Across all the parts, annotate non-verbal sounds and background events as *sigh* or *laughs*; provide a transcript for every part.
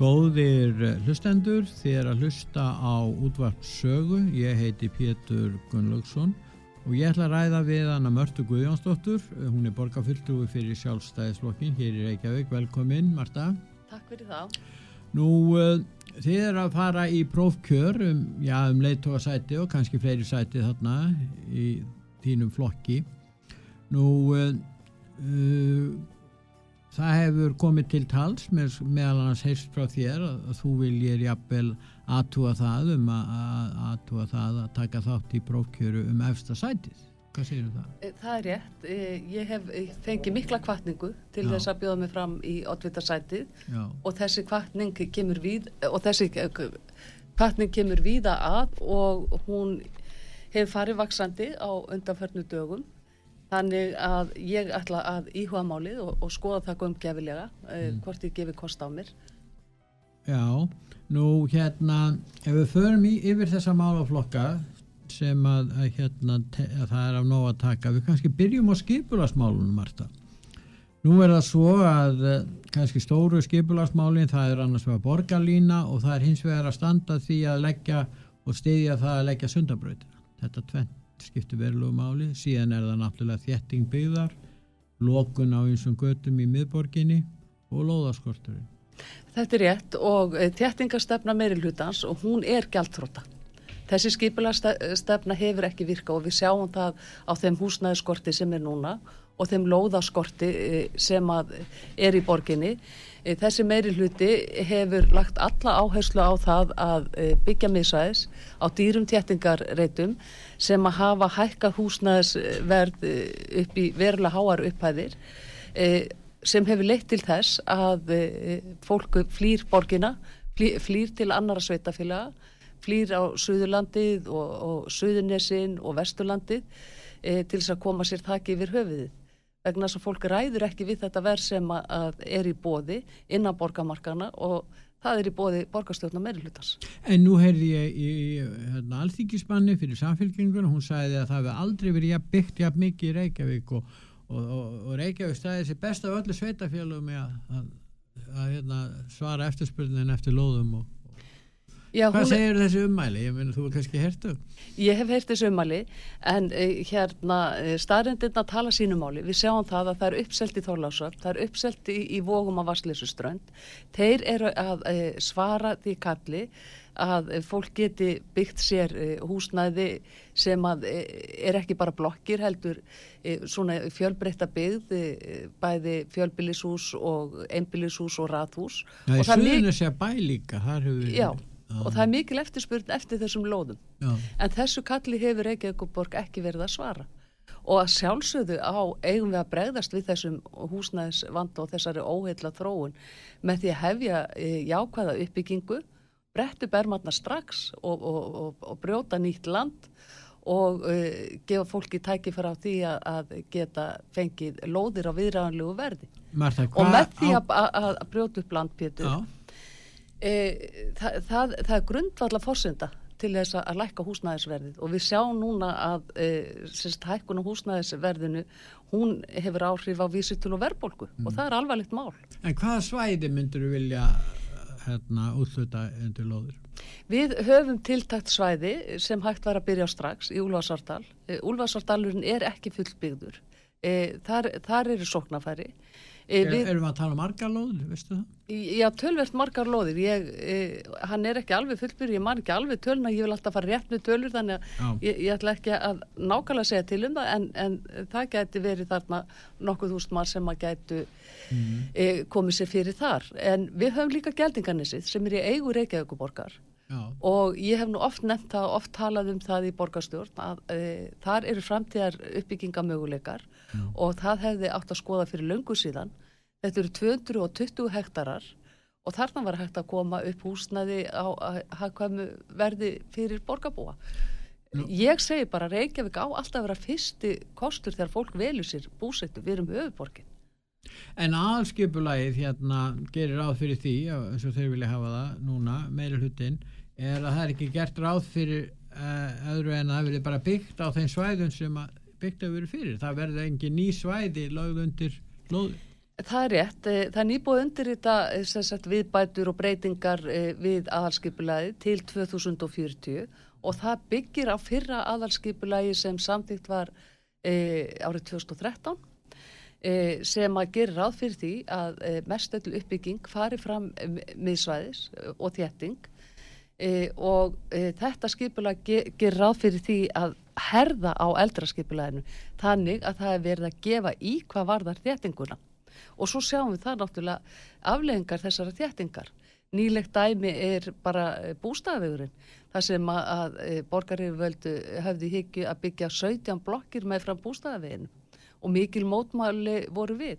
Góðir hlustendur, þér að hlusta á útvart sögu. Ég heiti Pétur Gunnlaugsson og ég ætla að ræða við hana Mörtu Guðjónsdóttur. Hún er borgarfylltrúi fyrir sjálfstæðislokkin hér í Reykjavík. Velkomin, Marta. Takk fyrir þá. Nú, þið er að fara í prófkjör um, um leittóasæti og kannski fleiri sæti þarna í þínum flokki. Nú, uh, það hefur komið til tals með, meðal annars heist frá þér að, að þú viljir jafnvel aðtúa það um að aðtúa það að taka þátt í prófkjöru um efsta sætið. Hvað segir það? Það er rétt. Ég hef fengið mikla kvartningu til Já. þess að bjóða mig fram í oddvitaðsætið og þessi kvartning kemur við og þessi kvartning kemur víða að og hún hefur farið vaksandi á undanförnu dögum Þannig að ég ætla að íhuga málið og, og skoða það góðumgefilega eh, mm. hvort ég gefi kost á mér. Já, nú hérna, ef við förum í, yfir þessa málaflokka sem að, að hérna, að það er af nóg að taka, við kannski byrjum á skipulasmálunum, Marta. Nú er það svo að eh, kannski stóru skipulasmálinn, það er annars vegar borgarlína og það er hins vegar að standa því að leggja og stiðja það að leggja sundabröðina. Þetta tvent skiptir verulegu máli. Síðan er það náttúrulega þjetting byggðar lokun á einsum götum í miðborginni og lóðaskorturinn. Þetta er rétt og eh, þjettingastefna meiri hlutans og hún er gæltróta þessi skipilastefna hefur ekki virka og við sjáum það á þeim húsnæðiskorti sem er núna og þeim lóðaskorti eh, sem er í borginni þessi meiri hluti hefur lagt alla áherslu á það að byggja misæðis á dýrum þjettingarreitum sem að hafa hækka húsnæðisverð eh, upp í verulega háar upphæðir eh, sem hefur leitt til þess að eh, fólku flýr borgina, flýr til annara sveitafélaga, flýr á Suðurlandið og, og Suðurnesin og Vesturlandið til þess að koma sér þakki yfir höfuðið vegna þess að fólk ræður ekki við þetta verð sem er í bóði innan borgamarkana og það er í bóði borgarstjórna meðlutans. En nú heyrði ég í hérna, alþýkismanni fyrir samfélkingun og hún sagði að það hefði aldrei verið byggt jafn mikið í Reykjavík og, og, og, og Reykjavík staði þessi best af öllu sveitafélagum að, að, að, að hérna, svara eftirspurnin eftir lóðum og Já, Hvað segir þessi ummæli? Ég meina, þú hefur kannski hertu. Ég hef hert þessi ummæli en uh, hérna uh, staðrindirna tala sínumáli. Við sjáum það að það er uppselt í Þorlásöf, það er uppselt í, í vógum af Vassleysuströnd. Þeir eru að uh, svara því kalli að fólk geti byggt sér húsnæði sem að er ekki bara blokkir heldur svona fjölbreytta byggð bæði fjölbillishús og einbillishús og rathús. Það er sé að bæ líka, þar hefur við... Já og það er mikil eftirspurn eftir þessum lóðum. Já. en þessu kalli hefur Reykjavíkuborg ekki verið að svara. Og að sjálfsögðu á eigum við að bregðast við þessum húsnæðisvand og þessari óheila þróun með því að hefja e, jákvæða uppbyggingu brettu bermatna strax og, og, og, og brjóta nýtt land og uh, gefa fólki tækifara á því að, að geta fengið lóðir á viðræðanlegu verði. Marta, og með því að, að, að brjóta upp landpjötu e, það, það, það er grundvalla fórsenda til þess að lækka húsnæðisverðið og við sjáum núna að e, sérst, hækkun á húsnæðisverðinu hún hefur áhrif á vísitul og verðbólku mm. og það er alvarlegt mál. En hvaða svæði myndur þú vilja hérna, útluta undir loður? Við höfum tiltakt svæði sem hægt var að byrja strax í Úlfarsvartal. E, Úlfarsvartalurinn er ekki fullbyggður. E, þar, þar eru sóknafæri E, við, erum við að tala um margar lóðir, veistu það? Já, tölvert margar lóðir. Ég, e, hann er ekki alveg fullbyrg, ég man ekki alveg tölna, ég vil alltaf fara rétt með tölur þannig að ég, ég ætla ekki að nákvæmlega segja til um það en, en það gæti verið þarna nokkuð húst maður sem að gætu mm. e, komið sér fyrir þar. En við höfum líka geldingarnissið sem er í eigu Reykjavíkuborgar og ég hef nú oft nefnt það, oft talað um það í borgarstjórn að e, þar eru framtíðar uppbyggingamöguleikar og það hefði átt að skoða fyrir löngu síðan. Þetta eru 220 hektarar og þarna var hægt að koma upp húsnaði á hagkvæmu verði fyrir borgarbúa. Nú. Ég segi bara Reykjavík á alltaf að vera fyrsti kostur þegar fólk velur sér búsettu, við erum höfuborgin. En aðskipulagið hérna gerir ráð fyrir því, eins og þeir vilja hafa það núna, meiri hlutin, er að það er ekki gert ráð fyrir uh, öðru en að það verður bara byggt á þeim svæðum sem byggt hefur verið fyrir. Það verður engin ný svæði lögð undir lóðu. Það er rétt. Eh, það er nýbúið undir þetta sagt, viðbætur og breytingar eh, við aðhalskipulagið til 2040 og það byggir á fyrra aðhalskipulagi sem samtíkt var e, árið 2013 e, sem að gera ráð fyrir því að e, mestöldlu uppbygging fari fram miðsvæðis og þétting og þetta skipulag ger ráð fyrir því að herða á eldraskipulaginu þannig að það er verið að gefa í hvað varðar þéttinguna og svo sjáum við það náttúrulega afleggingar þessara þéttingar nýlegt dæmi er bara bústafegurinn þar sem að, að e, borgarir völdu höfði higgju að byggja 17 blokkir með fram bústæðaveginu og mikil mótmæli voru við.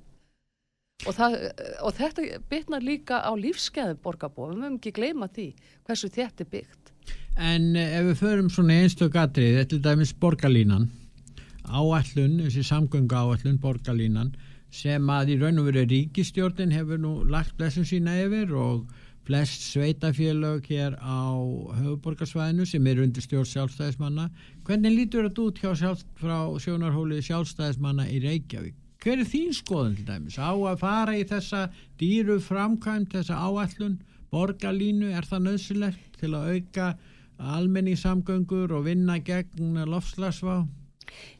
Og, það, og þetta bytnar líka á lífskeiðum borgarbúa, við mögum ekki gleyma því hversu þetta er byggt. En e, ef við förum svona einstök atrið, þetta er dæmis borgarlínan, áallun, þessi samgöngu áallun, borgarlínan, sem að í raun og veru ríkistjórnin hefur nú lagt blessum sína yfir og flest sveitafélög hér á höfuborgarsvæðinu sem eru undir stjórn sjálfstæðismanna. Hvernig lítur þetta út hjá sjálf, frá sjónarhóli sjálfstæðismanna í Reykjavík? Hver er þín skoðun til dæmis? Á að fara í þessa dýru framkvæmt, þessa áallun, borgarlínu, er það nöðsilegt til að auka almenningssamgöngur og vinna gegn lofslagsvá?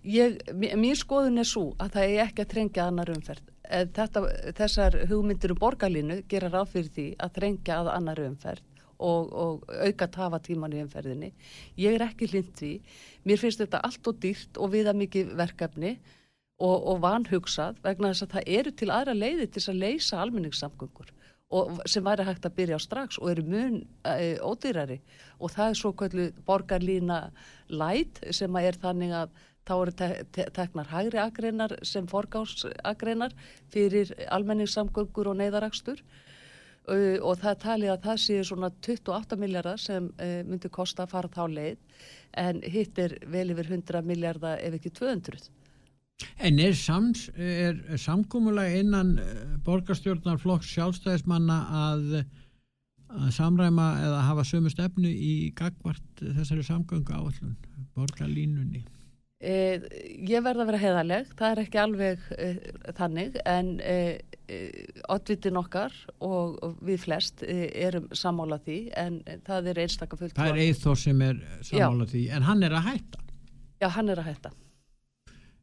Mín skoðun er svo að það er ekki að trengja annar umferð þetta, þessar hugmyndir um borgarlínu gera ráð fyrir því að þrengja að annar umferð og, og auka tafa tíman í umferðinni. Ég er ekki hlind því. Mér finnst þetta allt og dýrt og viða mikið verkefni og, og vanhugsað vegna þess að það eru til aðra leiði til að leysa almenningssamgöngur og sem væri hægt að byrja á strax og eru mun e, ódýrari og það er svo kvöldu borgarlína læt sem að er þannig að þá eru te te teknar hægri agreinar sem forgáðsagreinar fyrir almenningssamgöngur og neyðarakstur uh, og það talið að það séu svona 28 miljardar sem uh, myndi kosta að fara þá leið en hitt er vel yfir 100 miljardar ef ekki 200. En er, sams, er samkúmulega innan borgarstjórnarflokks sjálfstæðismanna að, að samræma eða hafa sömu stefnu í gagvart þessari samgöngu áallun, borgarlínunni? Eh, ég verða að vera heðaleg, það er ekki alveg eh, þannig en eh, oddvitin okkar og, og við flest eh, erum sammála því en það er einstakka fullt Það er eithor sem er sammála Já. því en hann er að hætta Já, hann er að hætta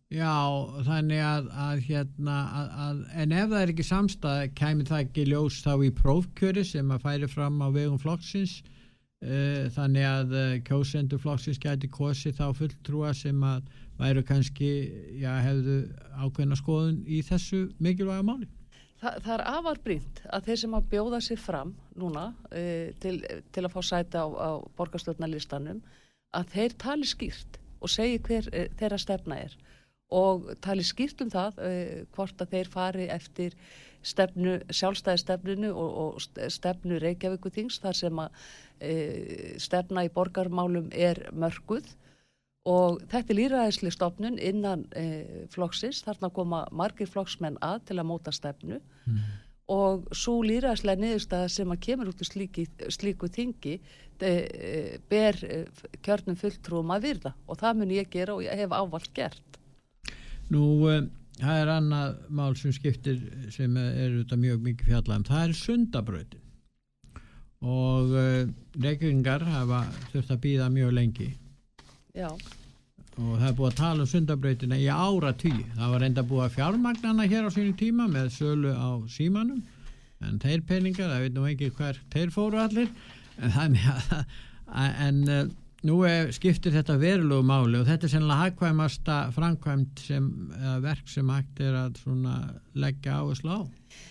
Já, þannig að, að hérna að, að, en ef það er ekki samstað kemur það ekki ljós þá í prófkjöri sem að færi fram á vegum flokksins. Eh, þannig að eh, kjósendur flokksins gæti kosi þá fulltrúa sem að væru kannski já, hefðu ákveðna skoðun í þessu mikilvæga máli. Þa, Það er afar brínt að þeir sem að bjóða sér fram núna e, til, til að fá sæta á, á borgarstjórnarlistanum að þeir tali skýrt og segi hver þeirra stefna er og tali skýrt um það e, hvort að þeir fari eftir stefnu, sjálfstæðistefnunu og, og stefnu Reykjavíku þings þar sem að e, stefna í borgarmálum er mörguð og þetta er líraðisli stofnun innan e, flokksins, þarna koma margir flokksmenn að til að móta stefnu. Mm. og svo líraðislega niðurstaða sem að kemur út úr slíki, slíku þingi e, ber e, kjörnum fulltrúum að virða. Og það mun ég gera og ég hef ávalt gert Nú e, það er annað mál sem skiptir sem er auðvitað mjög mikið fjallað það er sundabröðin og eh, reykvingar hafa þurft að býða mjög lengi. Já. og það er búið að tala um sundabröðina í ára tí það var reynda búið að fjármagnana hér á sínu tíma með sölu á símanum. En þeir peningar, það veit nú ekki hver þeir fóru allir. En, að, en uh, nú er, skiptir þetta verulegu máli og þetta er sennilega hagkvæmasta framkvæmt sem, eða verk sem hægt er að svona leggja á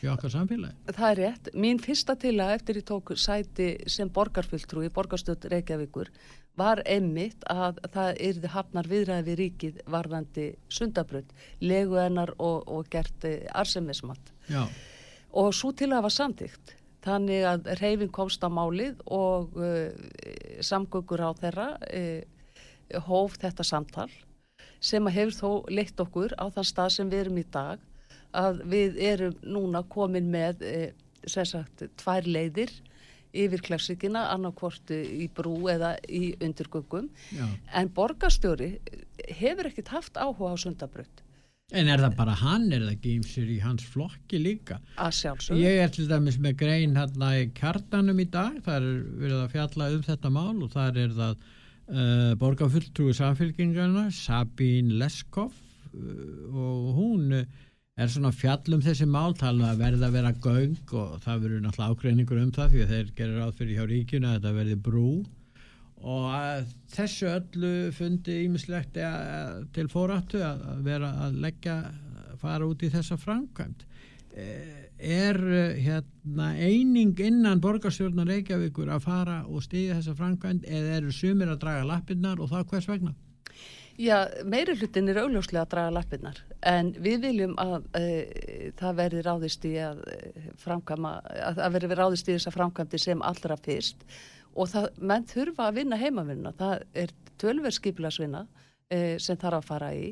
í okkar samfélagi. Það er rétt. Mín fyrsta tila eftir ég tók sæti sem borgarfulltrú í borgarstöld Reykjavíkur var einmitt að það yrði hafnar viðræði við ríkið varðandi sundabrönd, legu hennar og, og gert arsemismat. Já. Og svo til að það var samtíkt. Þannig að reyfin komst á málið og uh, samgöngur á þeirra uh, hóf þetta samtal sem hefur þó leitt okkur á þann stað sem við erum í dag að við erum núna komin með uh, sagt, tvær leiðir yfir klassikina annarkvortu í brú eða í undirgöngum. En borgarstjóri hefur ekkert haft áhuga á sundabrönd En er það bara hann, er það ekki ymsir í hans flokki líka? Að sjálfsög. Ég er til dæmis með grein hérna í kjartanum í dag, það er verið að fjalla um þetta mál og það er það uh, borgarfulltrúi samfélkingarna, Sabín Leskov uh, og hún er svona fjall um þessi mál, tala um að verða að vera göng og það verður náttúrulega ákveðningur um það því að þeir gerir áfyrir hjá ríkjuna að þetta verði brú og þessu öllu fundi ímislegt til fóráttu að vera að leggja fara út í þessa framkvæmt er hérna eining innan borgarstjórnar Reykjavíkur að fara og stýðja þessa framkvæmt eða eru sumir að draga lappinnar og það hvers vegna? Já, meiri hlutin er augljóslega að draga lappinnar en við viljum að e, það verði ráðist í að framkvæma, að, að verði ráðist í þessa framkvæmti sem allra fyrst og það, menn þurfa að vinna heimavinna, það er tölverskipilagsvinna eh, sem þarf að fara í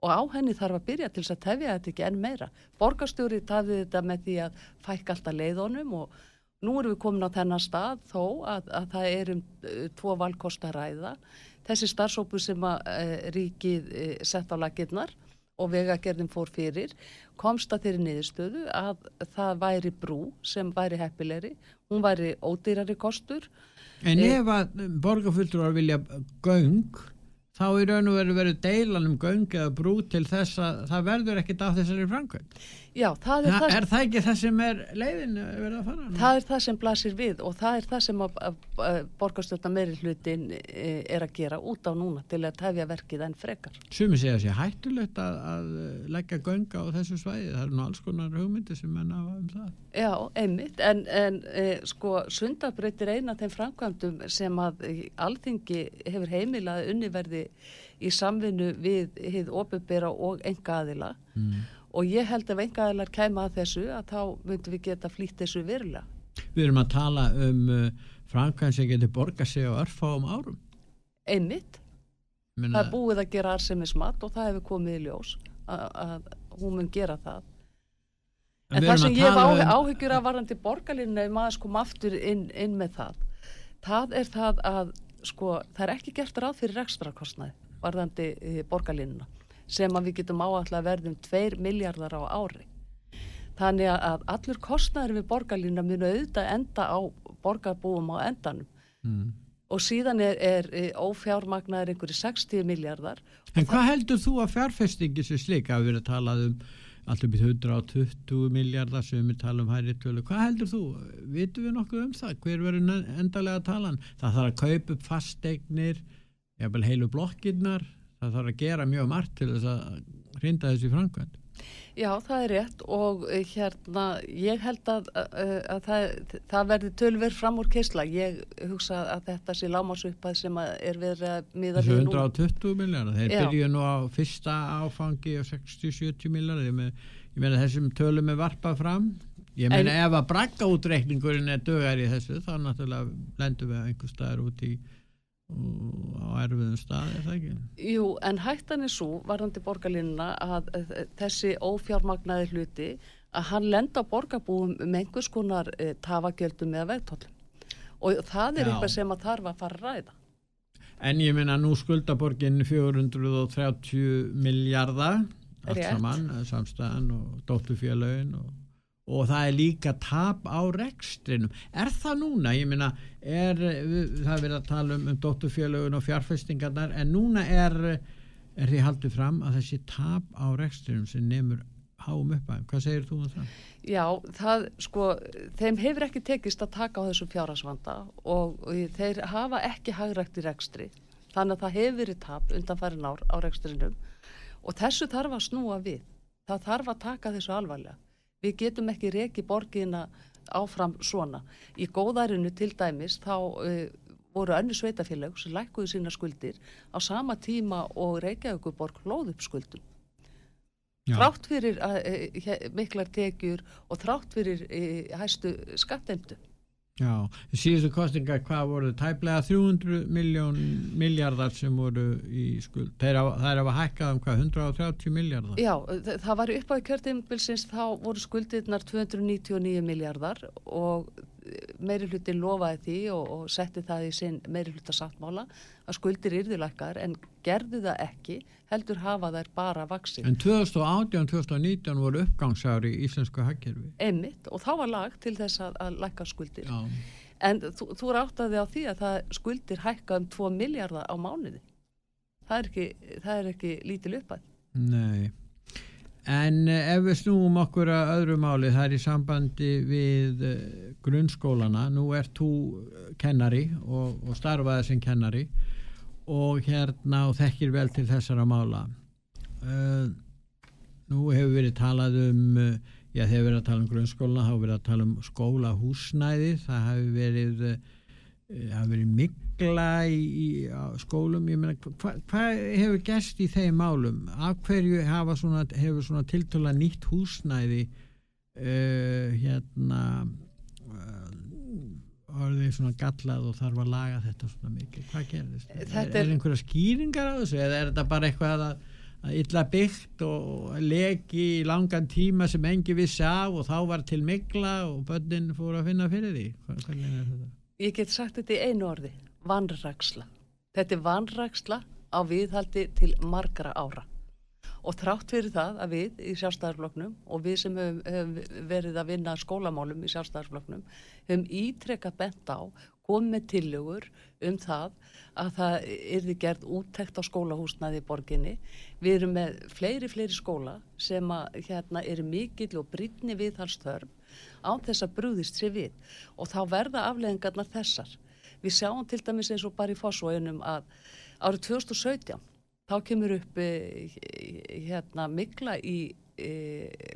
og á henni þarf að byrja til þess að tefja þetta ekki enn meira. Borgarstjóri tafði þetta með því að fækka alltaf leiðonum og nú erum við komin á þennan stað þó að, að það er um uh, tvo valkosta ræða. Þessi starfsópu sem að uh, ríkið uh, sett á laginnar og vegagerðin fór fyrir komst að þeirri niðurstöðu að það væri brú sem væri heppilegri, hún væri ódýrari kostur En eh, ef að borgarfulltrúar vilja göng, þá er raun og veru verið deilan um göng eða brú til þess að það verður ekkit af þessari framkvæmt. Já, það er, Þa, það, er það ekki það sem er leiðin verið að fara? Það er það sem blasir við og það er það sem borgarstjórna meiri hlutin e, er að gera út á núna til að tefja verkið en frekar. Sumi segja sér hættulegt að, að leggja gönga á þessu svæði, það er nú alls konar hugmyndi sem menna um það. Já, einmitt, en, en e, sko sundabröytir eina þeim framkvæmdum sem að alþingi hefur heimilað unniverði í samvinnu við hið opubera og enga aðila mm og ég held ef engaðilar kæma að þessu að þá myndum við geta flýtt þessu verulega. Við erum að tala um uh, framkvæm sem getur borgað sig á örfáum árum. Einmitt. Minna... Það er búið að gera arsemismat og það hefur komið í ljós að, að hún mun gera það. En, en það sem ég hef um... áhyggjur af varandi borgarlinna ef maður sko maftur inn, inn með það, það er það að sko það er ekki gert ráð fyrir ekstrakostnaði varðandi eh, borgarlinna sem að við getum áallega verðum 2 miljardar á ári. Þannig að allur kostnæður við borgarlína munu auðvitað enda á borgarbúum á endanum mm. og síðan er, er ófjármagnaður einhverju 60 miljardar. En hvað heldur þú að fjárfestingi sem slik að við erum að talað um allum í 120 miljardar sem við talum um hæri tölu, hvað heldur þú? Vitum við nokkuð um það? Hver verður endalega talan? Það þarf að kaupa upp fasteignir, heilu blokkinnar það þarf að gera mjög margt til þess að hrinda þessi framkvæmt Já, það er rétt og eh, hérna ég held að, að, að það, það verði tölver fram úr keisla. Ég hugsa að þetta sé lámásupað sem er verið að miða nú. 120 miljónar, þeir Já. byrju nú á fyrsta áfangi og 60-70 miljónar ég meina þessum tölum er varpað fram. Ég meina en, ef að brakka útreikningurinn er dögar í þessu þá náttúrulega lendum við einhver staðar út í á erfiðum stað, er það ekki? Jú, en hættan er svo, varðandi borgarlinna, að þessi ófjármagnaði hluti, að hann lenda á borgarbúum með einhvers konar e, tafagjöldum eða vegtóllum. Og það er Já. eitthvað sem að þarf að fara að ræða. En ég minna nú skuldaborgin 430 miljardar, allt saman, samstæðan og dóttufélagin og og það er líka tap á rekstrinum. Er það núna, ég minna, er, það er verið að tala um, um dótturfjölugun og fjárfestingarnar, en núna er, er því haldið fram að þessi tap á rekstrinum sem nefnur háum uppæðum. Hvað segir þú um það? Já, það sko, þeim hefur ekki tekist að taka á þessum fjárhagsvanda og, og þeir hafa ekki hagrækt í rekstri. Þannig að það hefur verið tap undan farin ár á rekstrinum og þessu þarf að snúa við. Það þarf að taka þessu alvarlega. Við getum ekki reki borgina áfram svona. Í góðærinu til dæmis þá uh, voru önnu sveitafélag sem lækkuðu sína skuldir á sama tíma og Reykjavíkuborg hlóð upp skuldum. Já. Þrátt fyrir e, miklar tekjur og þrátt fyrir e, hæstu skattemdu. Já, síðustu kostingar hvað voru tæplega 300 miljón miljardar sem voru í skuld. Það er að hækka um hvað 130 miljardar Já, það var upp á kjörtimbilsins þá voru skuldirnar 299 miljardar og meiri hluti lofaði því og, og setti það í sinn meiri hluta sáttmála að skuldir yrðileikar en gerði það ekki heldur hafa þær bara vaksið. En 2018-2019 voru uppgangsári í Íslensku hagkerfi. Emmitt og þá var lag til þess að, að lækka skuldir. Já. En þú, þú ráttaði á því að það skuldir hækka um 2 miljardar á mánuði. Það er ekki, það er ekki lítil uppæð. Nei. En eh, ef við snúum okkur að öðru máli, það er í sambandi við eh, grunnskólana, nú ert þú kennari og, og starfaði sem kennari og hérna og þekkir vel til þessara mála. Uh, nú hefur verið talað um, já þegar við erum að tala um grunnskólana, þá verið að tala um skólahúsnæði, það hefur verið, hefur verið miklu regla í, í skólum meina, hvað hva hefur gæst í þeim málum? Af hverju svona, hefur svona tiltöla nýtt húsnæði uh, hérna uh, orðið svona gallað og þarf að laga þetta svona mikið, hvað gerðist? Er, er, er einhverja skýringar á þessu eða er þetta bara eitthvað að, að illa byggt og leki í langan tíma sem engi vissi af og þá var til mikla og börnin fór að finna fyrir því? Þetta? Ég get sagt þetta í einu orði vanræksla. Þetta er vanræksla á viðhaldi til margra ára og trátt fyrir það að við í sjálfstæðarfloknum og við sem hefum, hefum verið að vinna skólamálum í sjálfstæðarfloknum hefum ítrekka bent á komið tillögur um það að það erði gerð úttekt á skólahúsnaði í borginni. Við erum með fleiri, fleiri skóla sem að hérna eru mikill og brítni viðhalstörn án þess að brúðist sér við og þá verða afleðingarnar þessar Við sjáum til dæmis eins og bara í fósvóinum að árið 2017 þá kemur upp e, hérna mikla í e,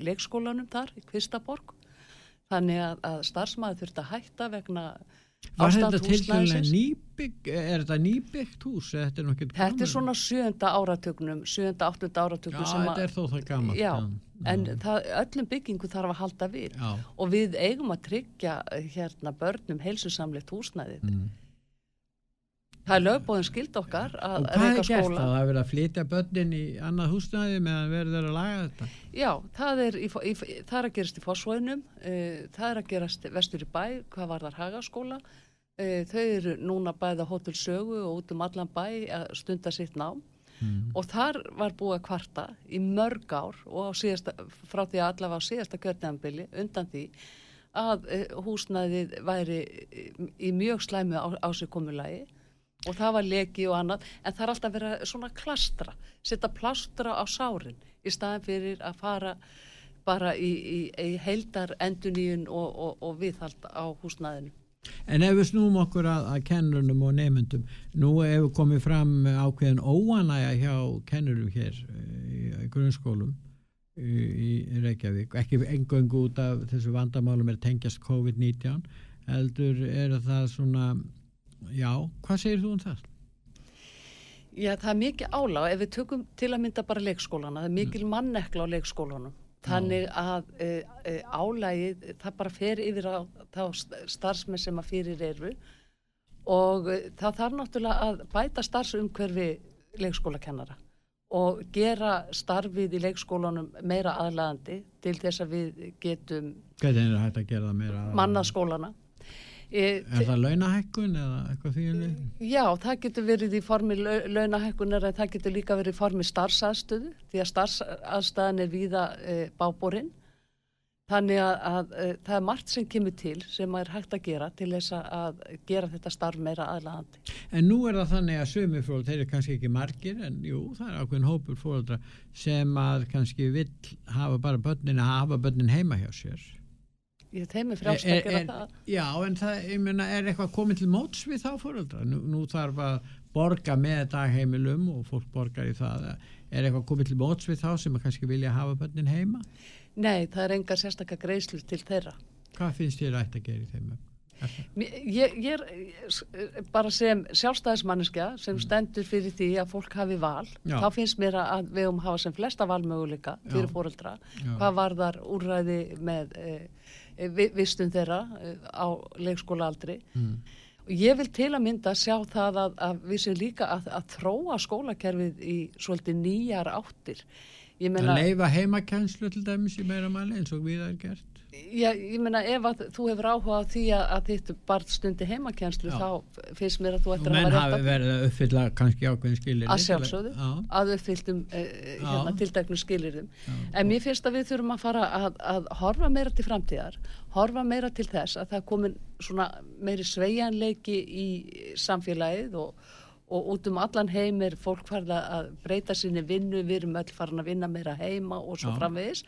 leikskólanum þar í Kvistaborg. Þannig að, að starfsmæði þurft að hætta vegna Var þetta tilkvæmlega nýbygg, er þetta nýbyggt hús? Þetta er, þetta er svona sjönda áratögnum, sjönda, áttunda áratögnum. Já, þetta er þó það gaman. Já, já. en það, öllum byggingu þarf að halda við já. og við eigum að tryggja hérna börnum heilsusamleitt húsnæðið. Mm. Það er lögbóðin skild okkar að reyka skóla. Og hvað er gert það? Það er verið að flytja börnin í annað húsnæði meðan verður að laga þetta? Já, það er, í, í, það er að gerast í fósvöginum, uh, eh, það er að gerast vestur í bæ, hvað var þar hagaskóla. Uh, þau eru núna bæða hótel sögu og út um allan bæ að stunda sitt nám. Mm. Og þar var búið að kvarta í mörg ár og síðasta, frá því að allavega á síðasta kjörnæðanbili undan því að uh, húsnæðið væri í mjög slæmu á, á sig komulagi og það var leki og annað en það er alltaf verið að svona klastra setja plástra á sárin í staðin fyrir að fara bara í, í, í heildar enduníun og, og, og viðhald á húsnæðinu. En ef við snúum okkur að, að kennunum og nefndum, nú hefur komið fram ákveðin óanæja hjá kennurum hér í, í grunnskólum í Reykjavík, ekki engöngu út af þessu vandamálum er tengjast COVID-19, heldur er það svona Já, hvað segir þú um það? Já, það er mikið og ef við tökum til að mynda bara leikskólana, það er mikil mm. mannekla á leikskólanum. Þannig að e, e, álægið, það bara fer yfir á þá starfsmenn sem að fyrir eru. Og e, það þarf náttúrulega að bæta starfsumhverfi leikskólakennara og gera starfið í leikskólanum meira aðlægandi til þess að við getum mannaskólana Er það launahækkun eða eitthvað því? Já, það getur verið í formi launahækkunar en það getur líka verið í formi starfsaðstöðu því að starfsaðstæðan er víða e, báborinn. Þannig að, að, að það er margt sem kemur til sem er hægt að gera til þess að gera þetta starf meira aðlagandi. En nú er það þannig að sömu fólk, þeir eru kannski ekki margir en jú, það er ákveðin hópur fólkdra sem að kannski vill hafa bara börnin að hafa börnin heima hjá sér. Ég teimi frjálst að gera það. Já, en það, ég meina, er eitthvað komið til móts við þá fólkdra? Nú, nú þarf að borga með dagheimilum og fólk borgar í það. Er eitthvað komið til móts við þá sem að kannski vilja hafa börnin heima? Nei, það er enga sérstakka greiðslu til þeirra. Hvað finnst þér ætti að gera í þeim? Ég, ég er bara sem sjálfstæðismanniska sem mm. stendur fyrir því að fólk hafi val Já. þá finnst mér að við um hafa sem flesta valmöguleika fyrir fóreldra hvað var þar úrræði með e, vistun þeirra e, á leikskóla aldri mm. og ég vil til að mynda sjá það að, að við séum líka að, að þróa skólakerfið í svolítið nýjar áttir. Meina, að leifa heimakenslu til dæmis í meira mæli eins og við það er gert Já, ég meina ef að þú hefur áhuga á því að, þitt barn stundi heimakenslu Já. þá finnst mér að þú ættir að hafa rétt að menn hafi verið að uppfylla kannski ákveðin skilir að sjálfsögðu, að uppfylltum eh, hérna, tildæknu skilirum en mér finnst að við þurfum að fara að, að horfa meira til framtíðar horfa meira til þess að það komin svona meiri sveianleiki í samfélagið og og út um allan heim er fólk farið að breyta sinni vinnu, við erum öll farin að vinna meira heima og svo já, framvegis.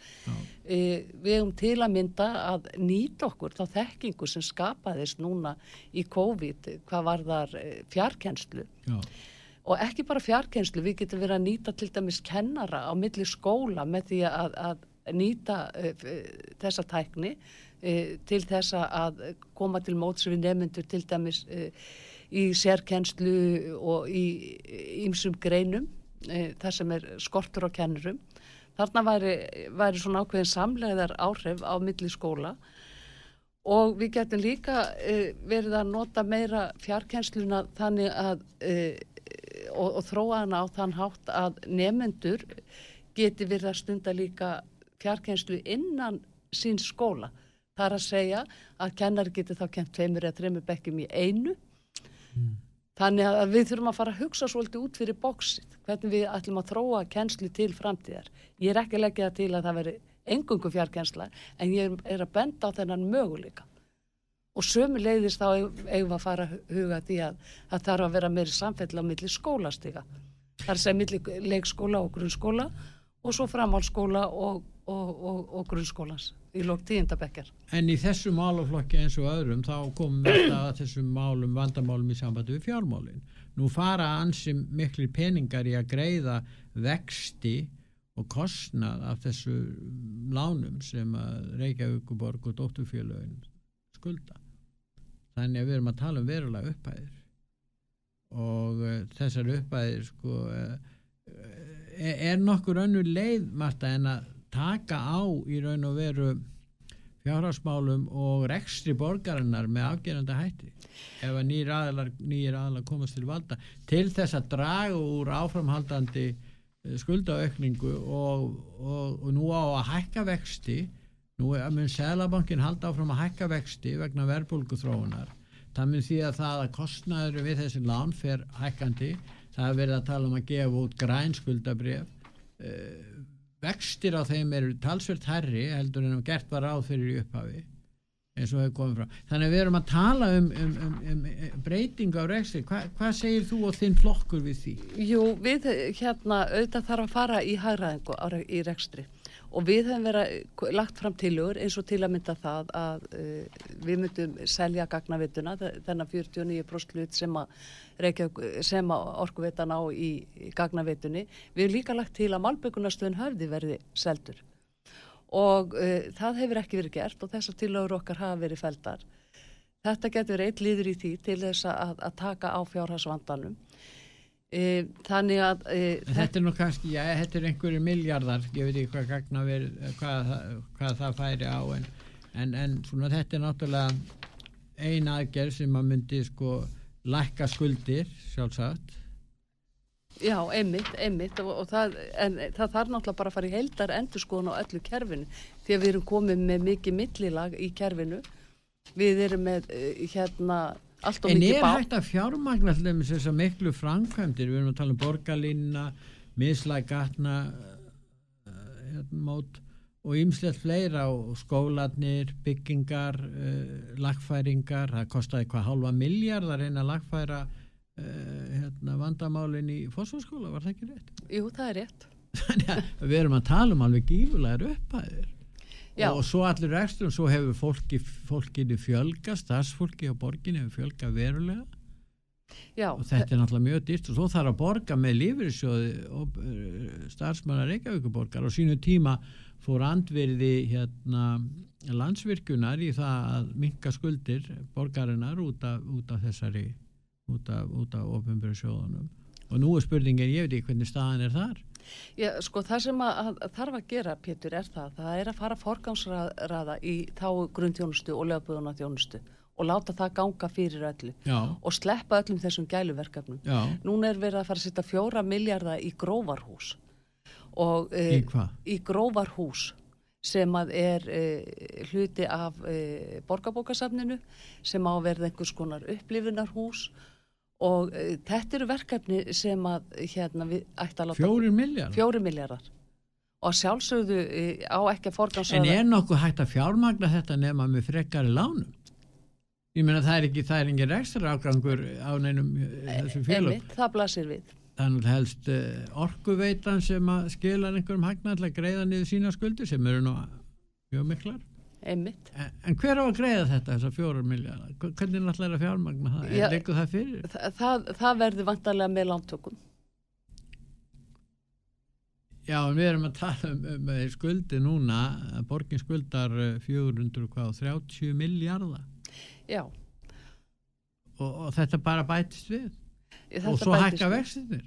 E, við erum til að mynda að nýta okkur þá þekkingu sem skapaðist núna í COVID hvað var þar e, fjarkenslu já. og ekki bara fjarkenslu við getum verið að nýta til dæmis kennara á milli skóla með því að, að nýta e, þessa tækni e, til þessa að koma til móts við nefnendur til dæmis í sérkennslu og í ýmsum greinum e, þar sem er skortur á kennurum. Þarna væri, væri svona ákveðin samlegaðar áhrif á milli skóla og við getum líka e, verið að nota meira fjarkennsluna þannig að e, og, og þróa hana á þann hátt að nefnendur geti verið að stunda líka fjarkennslu innan sín skóla. Það er að segja að kennar geti þá kent tveimur eða trefnur bekkjum í einu Mm. Þannig að við þurfum að fara að hugsa svolítið út fyrir bóksið, hvernig við ætlum að þróa kennslu til framtíðar. Ég er ekki leggjað til að það veri engungu fjarkensla, en ég er að benda á þennan möguleika. Og sömu leiðist þá eigum að fara að huga því að það þarf að vera meiri samfell á milli skólastiga. Að segja milli leikskóla og grunnskóla og svo framhálskóla og, og, og, og grunnskólans í lók tíundabekkar. En í þessu málaflokki eins og öðrum þá komum við að þessum málum, vandamálum í sambandi við fjármálinn. Nú fara ansi miklu peningar í að greiða vexti og kostnað af þessu lánum sem að Reykjavíkuborg og Dótturfjölögin skulda. Þannig að við erum að tala um verulega upphæðir og uh, þessar upphæðir sko uh, er nokkur önnur leið Marta en að taka á í raun og veru fjárhagsmálum og rekstri borgarinnar með afgerandi hætti ef að nýjir aðlar, aðlar komast til valda til þess að draga úr áframhaldandi eh, skuldaaukningu og, og, og nú á að hækka vexti nú mun Sælabankin halda áfram að hækka vexti vegna verbulgu þróunar það mun því að það að kostnaður við þessi lán fer hækkandi. Það er verið að tala um að gefa út grænskuldabref eh, vextir á þeim eru talsvöld herri heldur en gert var áð fyrir í upphafi eins og hefur komið frá þannig að við erum að tala um, um, um, um breytingu á rekstir Hva, hvað segir þú og þinn flokkur við því? Jú, við hérna auðvitað þarf að fara í hægraðingu í rekstri og við hefum verið lagt fram tilugur eins og til að mynda það að uh, við myndum selja gagnavituna þennan 49% hlut sem að, að orkuvitan á í, í gagnavitunni. Við hefum líka lagt til að Malbökunastöðun höfði verði seldur og uh, það hefur ekki verið gert og þessar tilugur okkar hafa verið feldar. Þetta getur eitt líður í því til þess að, að taka á fjárhásvandanum E, þannig að e, þetta er nú kannski, já, þetta er einhverju miljardar ég veit ekki hvað gagna verið hvað, hvað það færi á en, en, en svona þetta er náttúrulega eina aðgerð sem að myndi sko lækka skuldir sjálfsagt. Já, einmitt, einmitt og, og það, en það þarf náttúrulega bara að fara í heldar endur skoðun á öllu kerfinu því að við erum komið með mikið millilag í kerfinu. Við erum með e, hérna En er bá. hægt að fjármagna allir með þessar miklu framkvæmdir, við erum að tala um borgarlínna, mislægatna, uh, hérna, mót og ýmslegt fleira og skólanir, byggingar, uh, lagfæringar, það kostiði hvað halva miljard að reyna að lagfæra uh, hérna, vandamálin í fósfórskóla, var það ekki rétt? Jú, það er rétt. *laughs* Þannig að við erum að tala um alveg gífulegar upphæðir Já. og svo allir rekstum, svo hefur fólki, fólkinu fjölga, starfsfólki á borginu hefur fjölga verulega. Já, og þetta er náttúrulega mjög dýrt og svo þarf að borga með lífyrirsjóði og uh, starfsmannar Reykjavíkuborgar og sínu tíma fór andvirði hérna landsvirkunar í það að minka skuldir borgarinnar út af, út af þessari út af, af ofinbjörn sjóðunum. Og nú er spurningin, ég veit ekki hvernig staðan er þar Já, sko það sem að, að, þarf að gera, Pétur, er það, það er að fara forgangsraða í þá grunnþjónustu og lögbúðuna þjónustu og láta það ganga fyrir öllu. Já, og sleppa öllum þessum gæluverkefnum. já, Núna er verið að fara að setja fjóra miljardar í grófarhús. Og í e, hvað? í grófarhús sem að er e, hluti af e, borgarbókasafninu sem á að verða einhvers konar upplifunarhús og e, þetta eru verkefni sem að hérna við ætti að láta Fjórir miljard? fjóri miljardar og sjálfsögðu e, á ekki að En forgansraða er nokkuð hægt að fjármagna þetta nema með frekari lánum? Ég meina það er ekki, það er engin rekstra ágangur á neinum eh, þessum félög. einmitt, það blasir við Þannig helst uh, orkuveitan sem að skila einhverjum hagna að greiða niður sína skuldir sem eru nú mjög miklar. Einmitt En, hver á að greiða þetta, þessar fjórar miljardar? Hvernig er alltaf að fjármagna það? Er leikur það fyrir? Þa, það, það verður vantarlega með lántökum Já, en við erum að tala um, um eh, skuldi núna, borgin skuldar eh, 400 hvað, 30 miljardar já, og, og þetta bara bætist við þetta og svo hækka vextinir.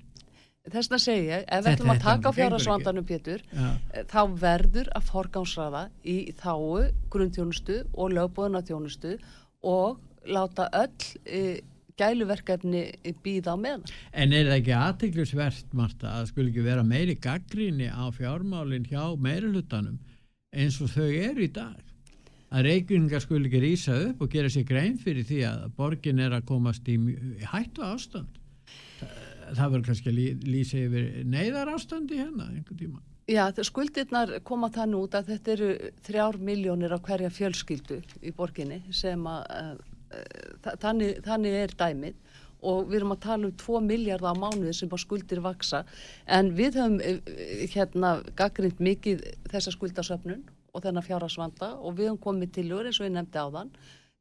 Þess segi ég, ef við ætlum að taka á fjárhagsvandanum Pétur Já. eh, þá verður að forgámsraða í þáu grunnþjónustu og lögbúðuna þjónustu og láta öll e, gæluverkefni býða á meðan En er það ekki aðteglisvert, Marta, að skul ekki vera meiri gaggríni á fjármálinn hjá meirulutanum eins og þau eru í dag? Að reykjungar skul ekki rýsa upp og gera sér grein fyrir því að borgin er að komast í hættu ástand. Það, verður kannski að lí, lýsa yfir neyðar ástandi hérna einhvern tíma. Já, skuldirnar koma þann út að þetta eru þrjár miljónir á hverja fjölskyldu í borginni sem að uh, þannig, þannig er dæmið. Og við erum að tala um 2 miljardar á mánuði sem að skuldir vaksa en við höfum uh, hérna gaggrind mikið þessa skuldasöfnun og þennan fjárhagsvanda. Og við höfum komið til eins og ég nefndi áðan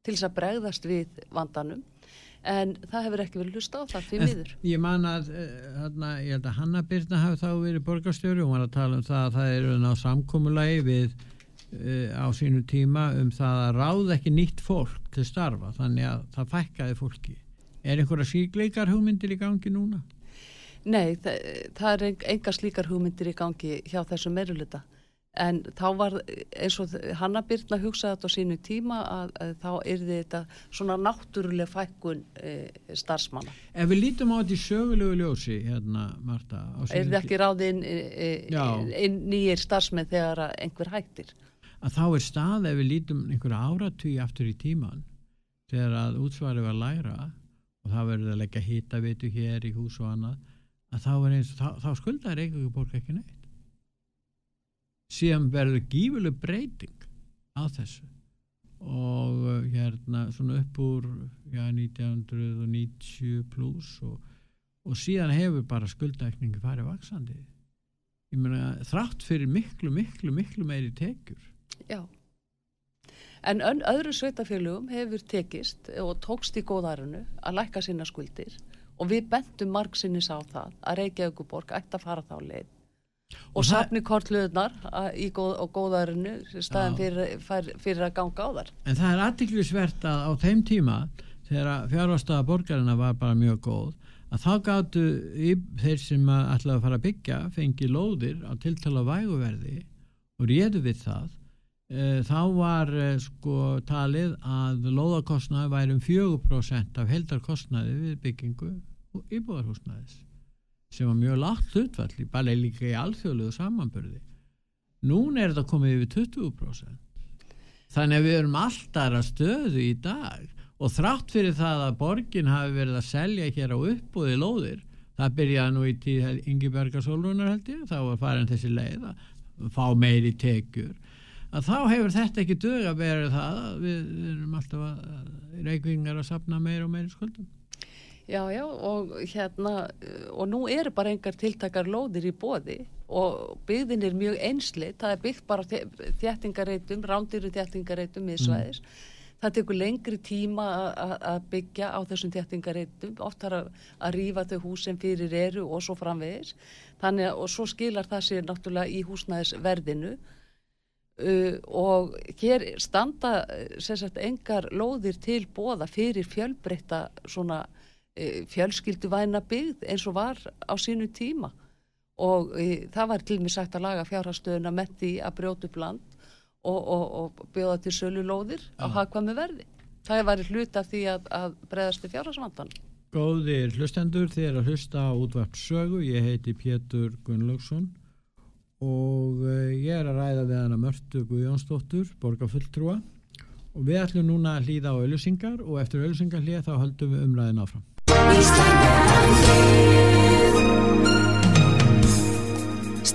til þess að bregðast við vandanum en það hefur ekki verið hlusta á það fyrir miður. Ég man að, uh, þarna, ég held að Hanna Birna hafi þá verið borgarstjóri og var að tala um það að það eru ná samkomulagi við uh, á sínu tíma um það að ráða ekki nýtt fólk til starfa þannig að það fækkaði fólki. Er einhverja síkleikar hugmyndir í gangi núna? Nei, það, það er eng- engar slíkar hugmyndir í gangi hjá þessu meiruluta. En þá var eins og Hanna Birna hugsaði þetta á sínu tíma að, að þá yrði þetta svona náttúruleg fækkun e, starfsmanna. Ef við lítum á þetta í sögulegu ljósi hérna, Marta sínum Yrði ekki ráðinn e, e, Já. inn nýjir starfsmenn þegar einhver hættir. að þá er stað ef við lítum einhverja áratví aftur í tíman þegar að útsvari var læra og það verður að leggja hitavitu hér í hús og annað að þá, er eins, þá, þá skuldar Reykjavík borg ekki neitt síðan verður gífuleg breyting á þessu. Og uh, hérna svona upp úr já, 1990 pluss og, og síðan hefur bara skuldækningi farið vaksandi ég meina þrátt fyrir miklu, miklu, miklu meiri tekjur. Já. En öðru sveitafélugum hefur tekist og tókst í góðarinu að lækka sína skuldir og við bentum margsinnis á það að Reykjavíkuborg ætti að fara þá leið og, safni kortluðnar í góð, og góðarinu staðin Já. fyrir, fyrir, að ganga á þar. En það er aðtiklisvert að á þeim tíma þegar fjárvastaða borgarina var bara mjög góð að þá gáttu þeir sem að ætlaðu að fara að byggja fengi lóðir á tiltala væguverði og réðu við það e, þá var e, sko talið að lóðakostnaði væri um 4% af heldarkostnaði við byggingu og íbúðarhúsnaðis sem var mjög lágt hlutfall bara líka í alþjóðlegu samanburði. Núna er þetta komið yfir 20% Þannig að við erum alltaf að stöðu í dag og þrátt fyrir það að borgin hafi verið að selja hér á uppbúði lóðir, það byrjaði nú í tíð Ingi Bergarsólunar held ég, þá var farin þessi leið að fá meiri tekjur. að þá hefur þetta ekki dög að vera það við, erum alltaf að reykvingar að sapna meir og meir skuldum Já, já, og hérna, og nú eru bara engar tiltakar lóðir í bóði og byggðin er mjög einsli, það er byggt bara þjættingareitum, rándyru þjættingareitum miðsvæðis. Mm. Það tekur lengri tíma að byggja á þessum þjættingareitum, oft þarf að, að rýfa þau hús sem fyrir eru og svo framvegis. Þannig að, og svo skilar það sér náttúrulega í húsnæðisverðinu uh, og hér standa, sérsagt, engar lóðir til bóða fyrir fjölbreytta svona fjölskylduvæna byggð eins og var á sínu tíma og e, það var til mig sagt að laga fjárhastöðuna með því að brjóta upp land og, og, og bjóða til sölu lóðir á hagkvæmi verði. Það var hlut af því að, að breyðast til fjárhasvandan. Góðir hlustendur, þið er að hlusta á útvart sögu, ég heiti Pétur Gunnlaugsson og e, ég er að ræða við hana Mörtu Guðjónsdóttur, borgarfulltrúa og við ætlum núna að hlýða á auðlusingar og eftir auðlusingar hlýða þá höldum við umræðin áfram.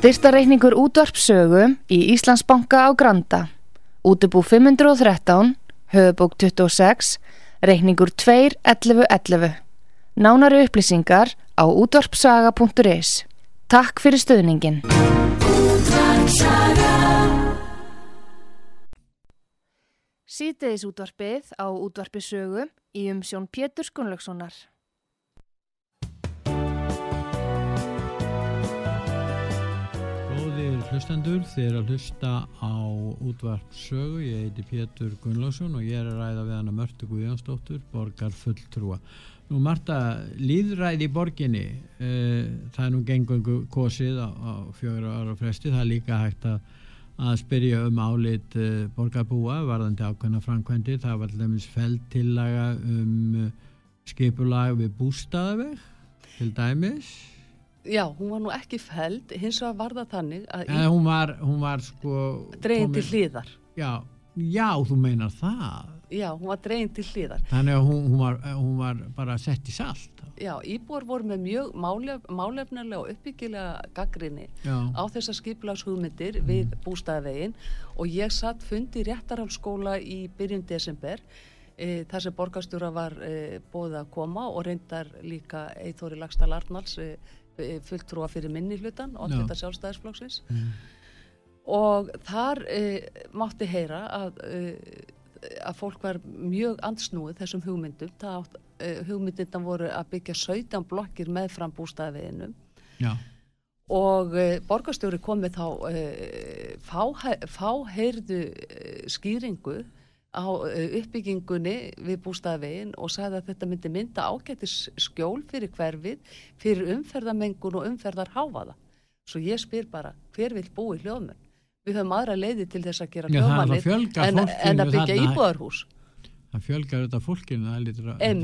Styrtareikningur útvarpsögu í Íslandsbanka á Granda. Útubú 513, höfubók 26, reikningur 2.11.11. Nánari upplýsingar á útvarpsaga.is. Takk fyrir stöðningin. Sýteðis útvarpið á útvarpisögu í umsjón Pétur Skunlökssonar. Hlustendur þeir að hlusta á útvart sögu, ég heiti Pétur Gunnlásson og ég er að ræða við hana Mörtu Guðjónsdóttur, borgar fulltrúa Nú Marta, líðræði í borginni uh, það er nú gengungu kosið á, á fjögur ára fresti, það er líka hægt að, að spyrja um álit uh, borgarbúa, varðandi ákveðna framkvæmdi, það var alveg feld tillaga um uh, skipulag við bústaðaveg til dæmis Já, hún var nú ekki feld, hins vegar var það þannig að... Eða hún var, hún var sko... Dregin til hlýðar. Já, já, þú meinar það. Já, hún var dregin til hlýðar. Þannig að hún, hún, var, hún var bara sett í salt. Já, íbúar voru með mjög málef, málefnilega og uppbyggilega gaggrinni já. á þessar skiplagshugmyndir mm. við bústæðavegin og ég satt fundi réttarhalsskóla í byrjun desember e, þar sem borgastjóra var e, bóðið að koma og reyndar líka Eithóri Lagstall Arnalds e, fulltrúa fyrir minni hlutan og þetta sjálfstæðisflokksins. Mm. og þar e, mátti heyra að, e, að fólk var mjög ansnúið þessum hugmyndum. Það, e, hugmyndindan voru að byggja 17 blokkir með fram bústæðveginum og borgarstjóri komið þá fáheyrðu fá skýringu á eh, uppbyggingunni við bústæðavegin og sagði að þetta myndi mynda ágættis skjól fyrir hverfið, fyrir umferðamengun og umferðarháfaða. Svo ég spyr bara, hver vil bú í hljóðmenn? Við höfum aðra leiði til þess að gera hljóðmannir en, en að byggja íbúðarhús það fjölgar þetta fólkinu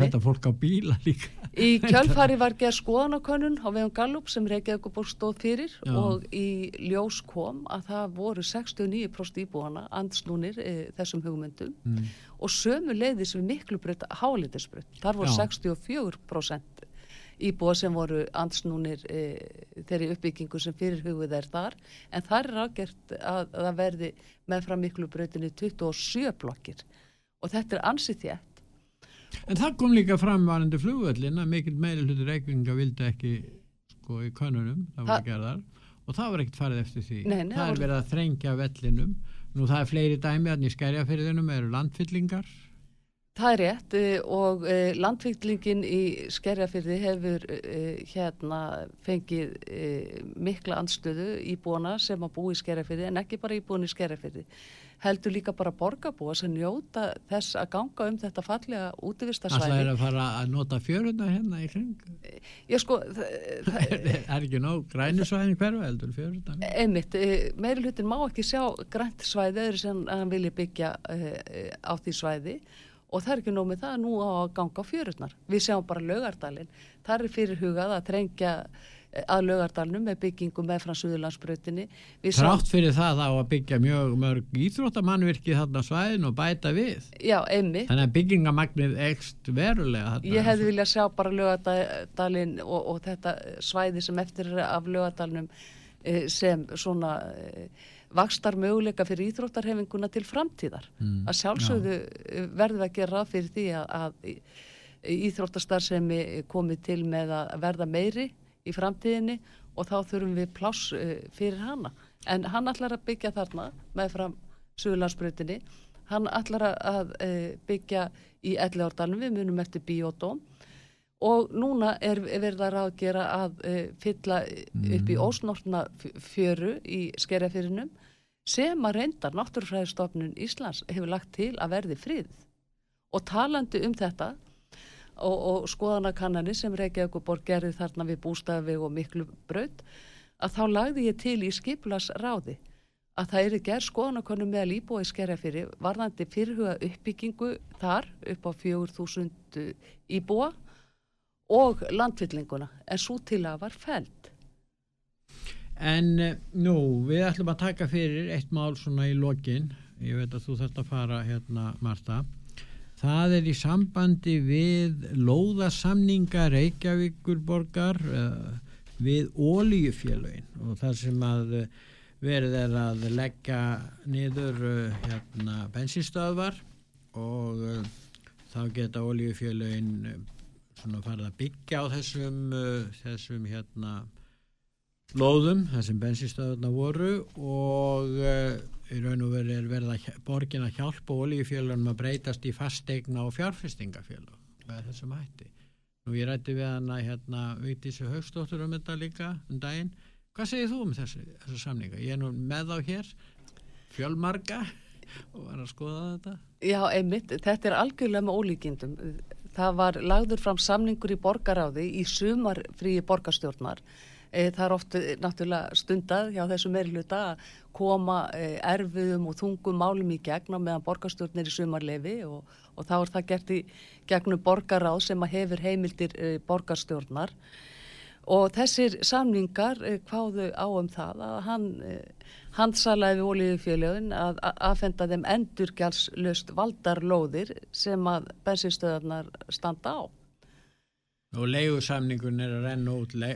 þetta fólk á bíla líka í *laughs* kjölfari var gerð skoðanakönnun á vegum Gallup sem Reykjavík stóð fyrir Já. og í ljós kom að það voru 69% íbúana andsnúnir e, þessum hugmyndum mm. og sömu leiðis við miklu breytt hálitisbreytt, þar voru Já. 64% íbúa sem voru andsnúnir e, þeirri uppbyggingu sem fyrir hugið er þar en þar er ágert að það verði meðfram miklu breytinni 27 blokkir og þetta er ansið þétt. En það kom líka fram varandi flugvöllin að mikill meiri hluti reikvinga vildi ekki sko í konunum það var gerðar. Og það var ekkert farið eftir því. Nei, nei, það er verið að þrengja vellinum. Nú það er fleiri dæmi að nýskerjafyrðinum eru landfyllingar. Það er rétt eh, og eh, landfyllingin í skerjafyrði hefur eh, hérna fengið mikla anstöðu íbúana sem að bú í skerjafyrði en ekki bara íbúin í skerjafyrði heldur líka bara borgarbúa sem njóta þess að ganga um þetta fallega útvistasvæði. Það er að fara að nota fjöruna hérna í kring? Já sko... *laughs* Það er ekki nóg grænusvæðin hverfa heldur fjöruna? Einmitt, eh, meiri hlutin má ekki sjá grænt svæði öðru sem hann vilja byggja eh, á því svæði og það er ekki nóg með það nú á að ganga á fjörunar. Við sjáum bara lögardalinn. Það er fyrir hugað að trengja að lögardalnum með byggingu með frá Suðurlandsbrötinni Trátt fyrir það þá að byggja mjög mörg íþróttamannvirki þarna svæðin og bæta við Já, einmi Þannig að byggingamagnið ekst verulega þarna. Ég hefði viljað sjá bara lögardalin og, og þetta svæði sem eftir af lögardalnum eh, sem svona eh, vakstar möguleika fyrir íþróttarhefinguna til framtíðar. Mm, Að sjálfsögðu já. verðum við að gera fyrir því að, að íþróttastar sem komið til með að verða meiri í framtíðinni og þá þurfum við pláss fyrir hana. En hann ætlar að byggja þarna með fram Suðlandsbrutinni, hann ætlar að byggja í Elleordalum, við munum eftir Biodóm og núna er verið að ráðgera að uh, fylla upp í Mm. ósnortna fjöru í skerjafyrinum sem að reyndar Náttúrufræðistofnun Íslands hefur lagt til að verði frið og talandi um þetta og, og skoðanakannani sem Reykjavík og Borg gerði þarna við bústafi og miklu braut að þá lagði ég til í skipulas ráði að það eru gerð skoðanakonum meðal íbúa í skerjafyri varðandi fyrirhuga uppbyggingu þar upp á 4000 íbúa og landvillinguna en svo til að var fælt. En eh, nú, við ætlum að taka fyrir eitt mál svona í lokin, ég veit að þú þarft að fara hérna, Marta. Það er í sambandi við lóðasamninga Reykjavíkurborgar uh, við ólíufélögin og það sem að uh, verið er að leggja niður uh, hérna, bensinstöðvar og þá geta ólíufélögin svona farið að byggja á þessum, þessum hérna lóðum, þessum bensinstöðuna voru og í raun og veru er verið að borgin að hjálpa olíufélagum að breytast í fastegna og fjárfestingafélag með þessum hætti. Nú ég rætti við hana hérna Vítísu Haugstóttur um þetta líka um daginn. Hvað segir þú um þessu, þessu samninga? Ég er nú með á hér fjölmarga *laughs* og var að skoða þetta. Já, einmitt, þetta er algjörlega með ólíkindum. Það var lagður fram samningur í borgaráði í sumar fríi borgarstjórnar það er oft náttúrulega stundað hjá þessu meirluta að koma erfiðum og þungum málum í gegn á meðan borgarstjórnir í sumarlefi og, og þá er það gert í gegnum borgaráð sem að hefur heimildir borgarstjórnar og þessir samningar hvaðu á um það að hann handsalaði við ólíðufélögin að aðfenda þeim endurgjálslöst valdarlóðir sem að bensinstöðarnar standa á. Og leigusamningun er að renna út le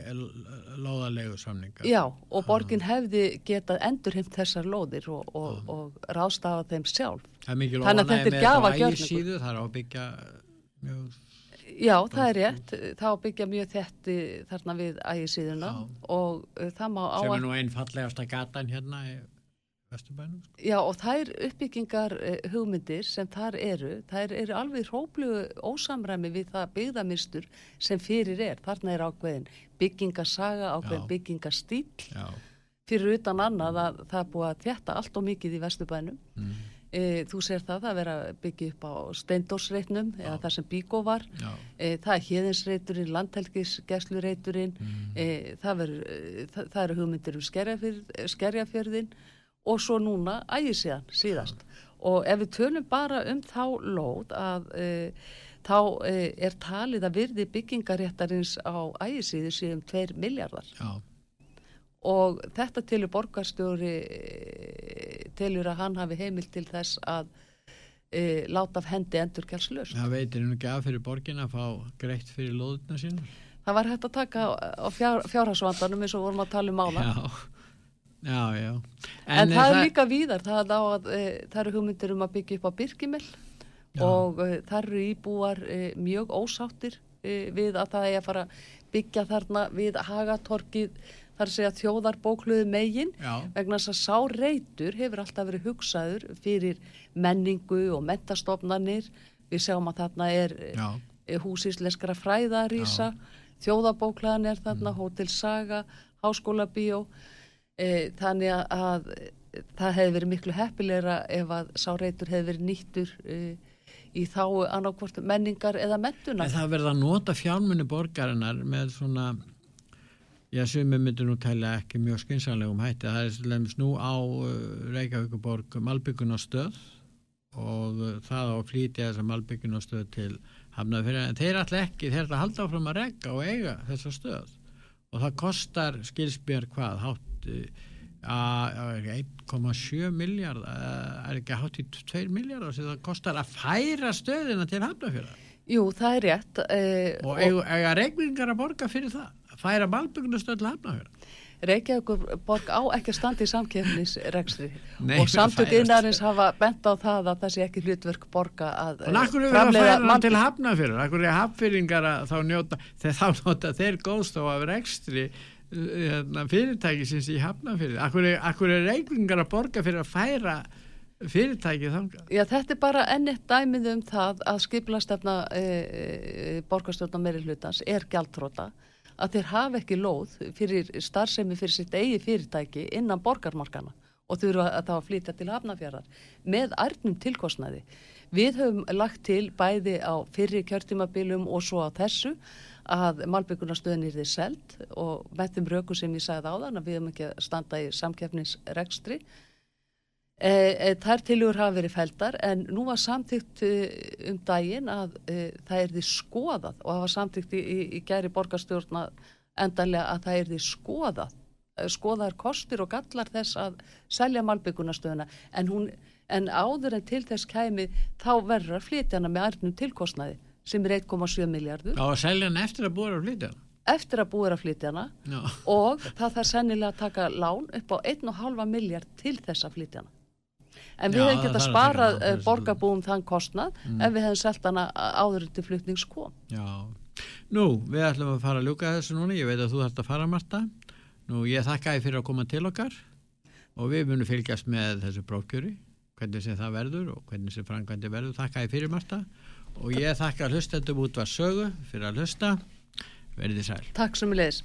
lóða leigusamninga. Já, og borgin hefði getað endurheimt þessar lóðir og, og, og rástafa þeim sjálf. Það er mikil Þannig að þetta er. Ægisíðu, það er á byggja mjög... Já, það er rétt. Það byggja mjög þetti þarna við ægisíðuna og uh, það má á Sem er nú einn fallegasta gatan hérna í Vesturbænum. Já, og þær uppbyggingar uh, hugmyndir sem þar eru, þær eru alveg hróplugu ósamræmi við það byggðamistur sem fyrir er. Þarna er ákveðin byggingasaga, ákveðin byggingastíl. Já. Fyrir utan annað að það er búið að þjætta allt og mikið í Vesturbænum. Mm. E, þú sér það, að byggja upp á steindórsreitnum eða það sem Bíkó var. E, það er híðinsreiturinn, landhelgisgeslureiturinn, mm. e, það, það, það eru hugmyndir um skerjafjörðin og svo núna ægisíðan síðast. Og ef við tölum bara um þá lót að e, þá e, er talið að virði byggingaréttarins á ægisíðu síðan 2 miljardar Já. og þetta tilur borgarstjóri tilur að hann hafi heimil til þess að e, láta af hendi endur kjálslöst Það veitir hennu ekki af fyrir borgin að fá greitt fyrir lóðuna sína Það var hægt að taka á fjár, fjárhagsvandanum eins og vorum að tala um ána Já Já, já. En, en það er líka víðar, það, að, e, það eru hugmyndir um að byggja upp á Birkimell og e, það eru íbúar e, mjög ósáttir við að það er að fara byggja þarna við hagatorkið þar segja þjóðarbókluðu megin já. vegna þess að sá reytur hefur alltaf verið hugsaður fyrir menningu og mentastofnanir. Við sjáum að þarna er já. húsísleskara fræðarísa, þjóðarbóklaðan er þarna, mm. Hotel Saga, Háskóla Bíó E, þannig að, að það hefði verið miklu heppilegra ef að sáreitur hefði verið nýttur e, í þá annarkvort menningar eða mentuna. En það verða að nota fjármunni borgarinnar með svona já, sem við myndum nú tæla ekki mjög skynsanlegum hætti. Það er slemst nú á uh, Reykjavíkuborg Malbyggunastöð og það á flítið þessa Malbyggunastöð til Hafnafjörðan. En þeir alltaf ekki, þeir alltaf halda áfram að regga og eiga þessa stöð og það kostar skilsbjörn hvað, hátt 1,7 miljard er ekki hátt í 2 miljard sem það kostar að færa stöðina til Hafnafjörðar Jú, það er rétt e, og eiga, eiga regningar að borga fyrir það? Að færa malbyggnustöð til Hafnafjörðar Reykjavíkur borg á ekki að standa í samkefnisrekstri Nei, og samtök það innarins hafa bent á það að það sé ekki hlutverk borga að eh, hann mann- til hafnafyrir, akkur er hafnfyringar að þá njóta, þegar þá nota þeir góðstof af rekstri hérna, fyrirtækisins í hafnafyrir, akkur er, akkur er reiklingar að borga fyrir að færa fyrirtækið þangað. Já, þetta er bara enn eitt dæmið um það að skipulastefna e, e, borgarstjórna meiri hlutans er gjaldtróta að þeir hafa ekki lóð fyrir starfsemi fyrir sitt eigi fyrirtæki innan borgarmarkana og þurfa að það að flytja til hafnafjörðar með ærnum tilkostnaði. Við höfum lagt til bæði á fyrri kjörtímabilum og svo á þessu að malbyggunastöðin er þið seld og með þeim röku sem ég sagði áðan að við höfum ekki að standa í samkeppnisrekstri. E, e, þær tilugur hafa verið feldar en nú var samtíkt e, um daginn að e, það er því skoðað og það var samtíkt í, í, í gæri borgarstjórna endanlega að það er því skoðað e, skoðaðar kostir og gallar þess að selja malbyggunastöðuna en, en áður en til þess kæmi þá verður að flytja hana með arnum tilkostnaði sem er 1,7 miljardur að selja hann eftir að búa að flytja eftir að búið að flytja hana Já. og það þarf sennilega að taka lán upp á 1,5 miljard til þess að flytja hana. En við hefum þarf að fyrir uh, borgarbúum þann kostnað ef við hefum selt hana áður til flutnings kom. Já. Nú, við ætlum að fara að ljúka þessu núna, ég veit að þú þarft að fara Marta. Nú, ég þakka þið fyrir að koma til okkar og við munum fylgjast með þessu brókjöri, hvernig sem það verður og hvernig sem framkvæmdi verður. Þakka þið fyrir Marta og ég þakka hlustendum út var sögu fyrir að hlusta. Verðið sæl. Takk sem við leiðis.